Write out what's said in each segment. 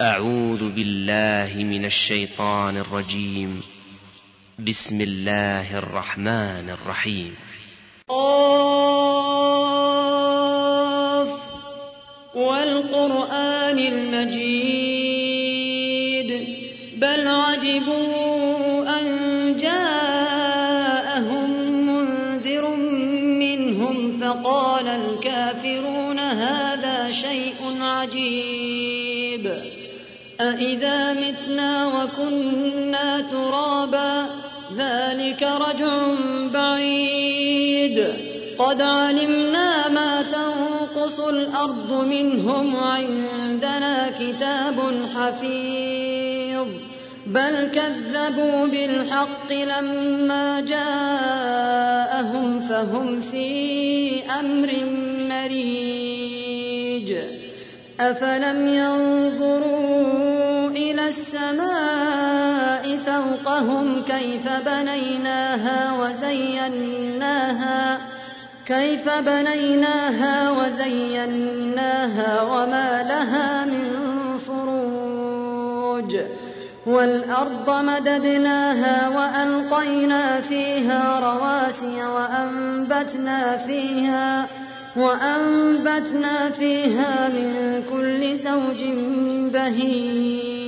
أعوذ بالله من الشيطان الرجيم. بسم الله الرحمن الرحيم. قاف والقرآن المجيد. بل عجبوا أن جاءهم منذر منهم فقال الكافرون هذا شيء عجيب. أإذا متنا وكنا ترابا ذلك رجع بعيد قد علمنا ما تنقص الأرض منهم عندنا كتاب حفيظ بل كذبوا بالحق لما جاءهم فهم في أمر مريج أفلم ينظروا إلى السماء فوقهم كيف بنيناها وزيناها كيف بنيناها وزيناها وما لها من فروج والأرض مددناها وألقينا فيها رواسي وأنبتنا فيها وأنبتنا فيها من كل زوج بهيج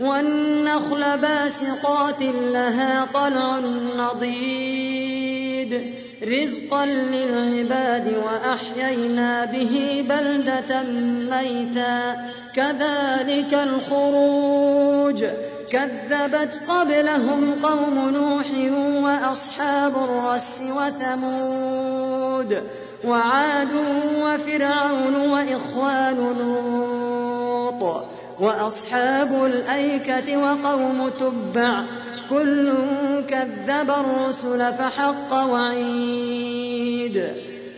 والنخل باسقات لها طلع نضيد. رزقا للعباد وأحيينا به بلدة ميتا. كذلك الخروج. كذبت قبلهم قوم نوح وأصحاب الرس وثمود. وعاد وفرعون وإخوان لوط. وأصحاب الأيكة وقوم تبع كل كذب الرسل فحق وعيد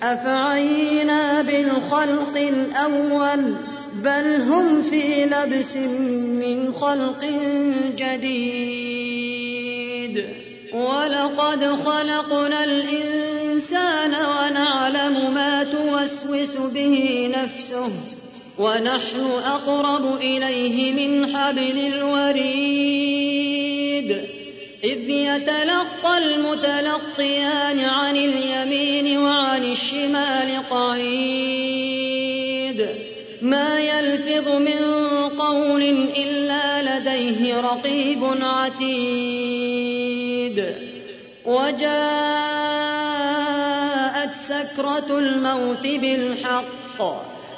أفعينا بالخلق الأول بل هم في لبس من خلق جديد ولقد خلقنا الإنسان ونعلم ما توسوس به نفسه ونحن أقرب إليه من حبل الوريد. إذ يتلقى المتلقيان عن اليمين وعن الشمال قعيد. ما يلفظ من قول إلا لديه رقيب عتيد. وجاءت سكرة الموت بالحق.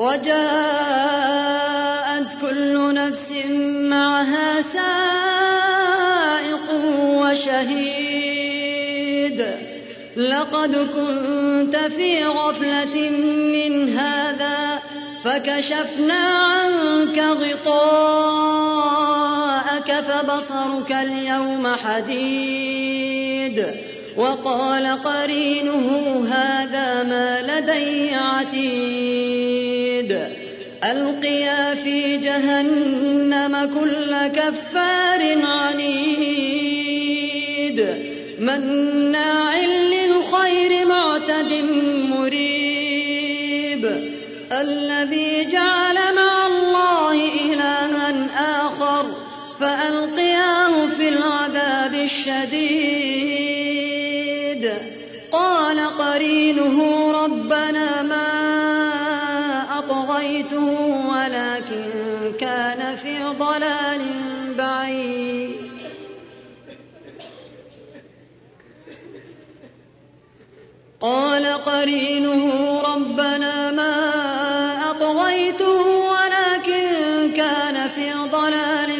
وجاءت كل نفس معها سائق وشهيد. لقد كنت في غفلة من هذا فكشفنا عنك غطاءك فبصرك اليوم حديد. وقال قرينه هذا ما لدي عتيد. ألقيا في جهنم كل كفار عنيد. مناع للخير معتد مريب. الذي جعل مع الله إلها آخر فألقياه في العذاب الشديد. قال قرينه مثله ولكن كان في ضلال بعيد. قال قرينه ربنا ما أطغيته ولكن كان في ضلال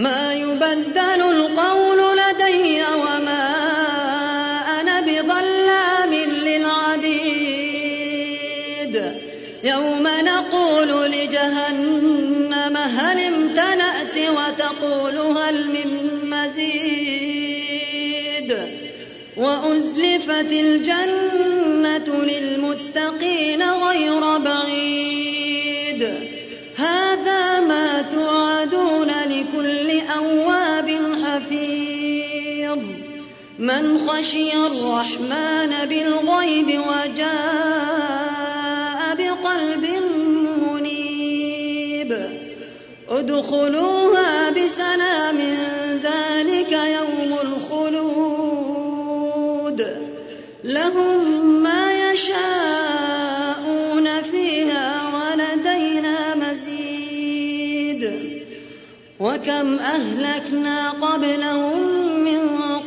ما يبدل القول لدي وما أنا بظلام للعبيد. يوم نقول لجهنم هل امتلأت وتقول هل من مزيد. وأزلفت الجنة للمتقين خشي الرحمن بالغيب وجاء بقلب منيب. ادخلوها بسلام ذلك يوم الخلود. لهم ما يشاءون فيها ولدينا مزيد. وكم أهلكنا قبلهم من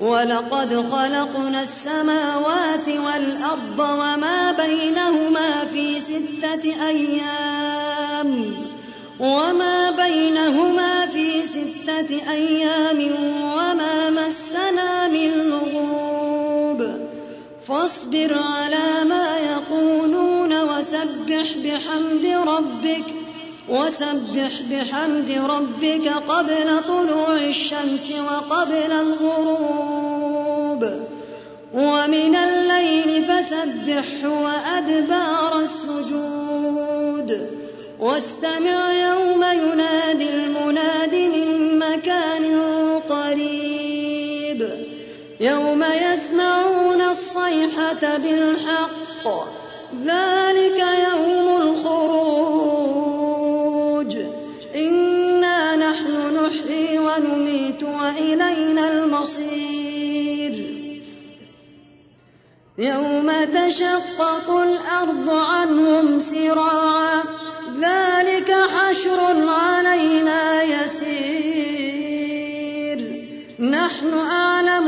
ولقد خلقنا السماوات والأرض وما بينهما في ستة أيام. وما بينهما في ستة أيام وما مسنا من لغوب. فاصبر على ما يقولون وسبح بحمد ربك وسبح بحمد ربك قبل طلوع الشمس وقبل الغروب. ومن الليل فسبحه وأدبار السجود. واستمع يوم ينادي المناد من مكان قريب. يوم يسمعون الصيحة بالحق. ذلك يوم ونميت وإلينا المصير. يوم تشقق الأرض عنهم سراعا ذلك حشر علينا يسير. نحن أعلم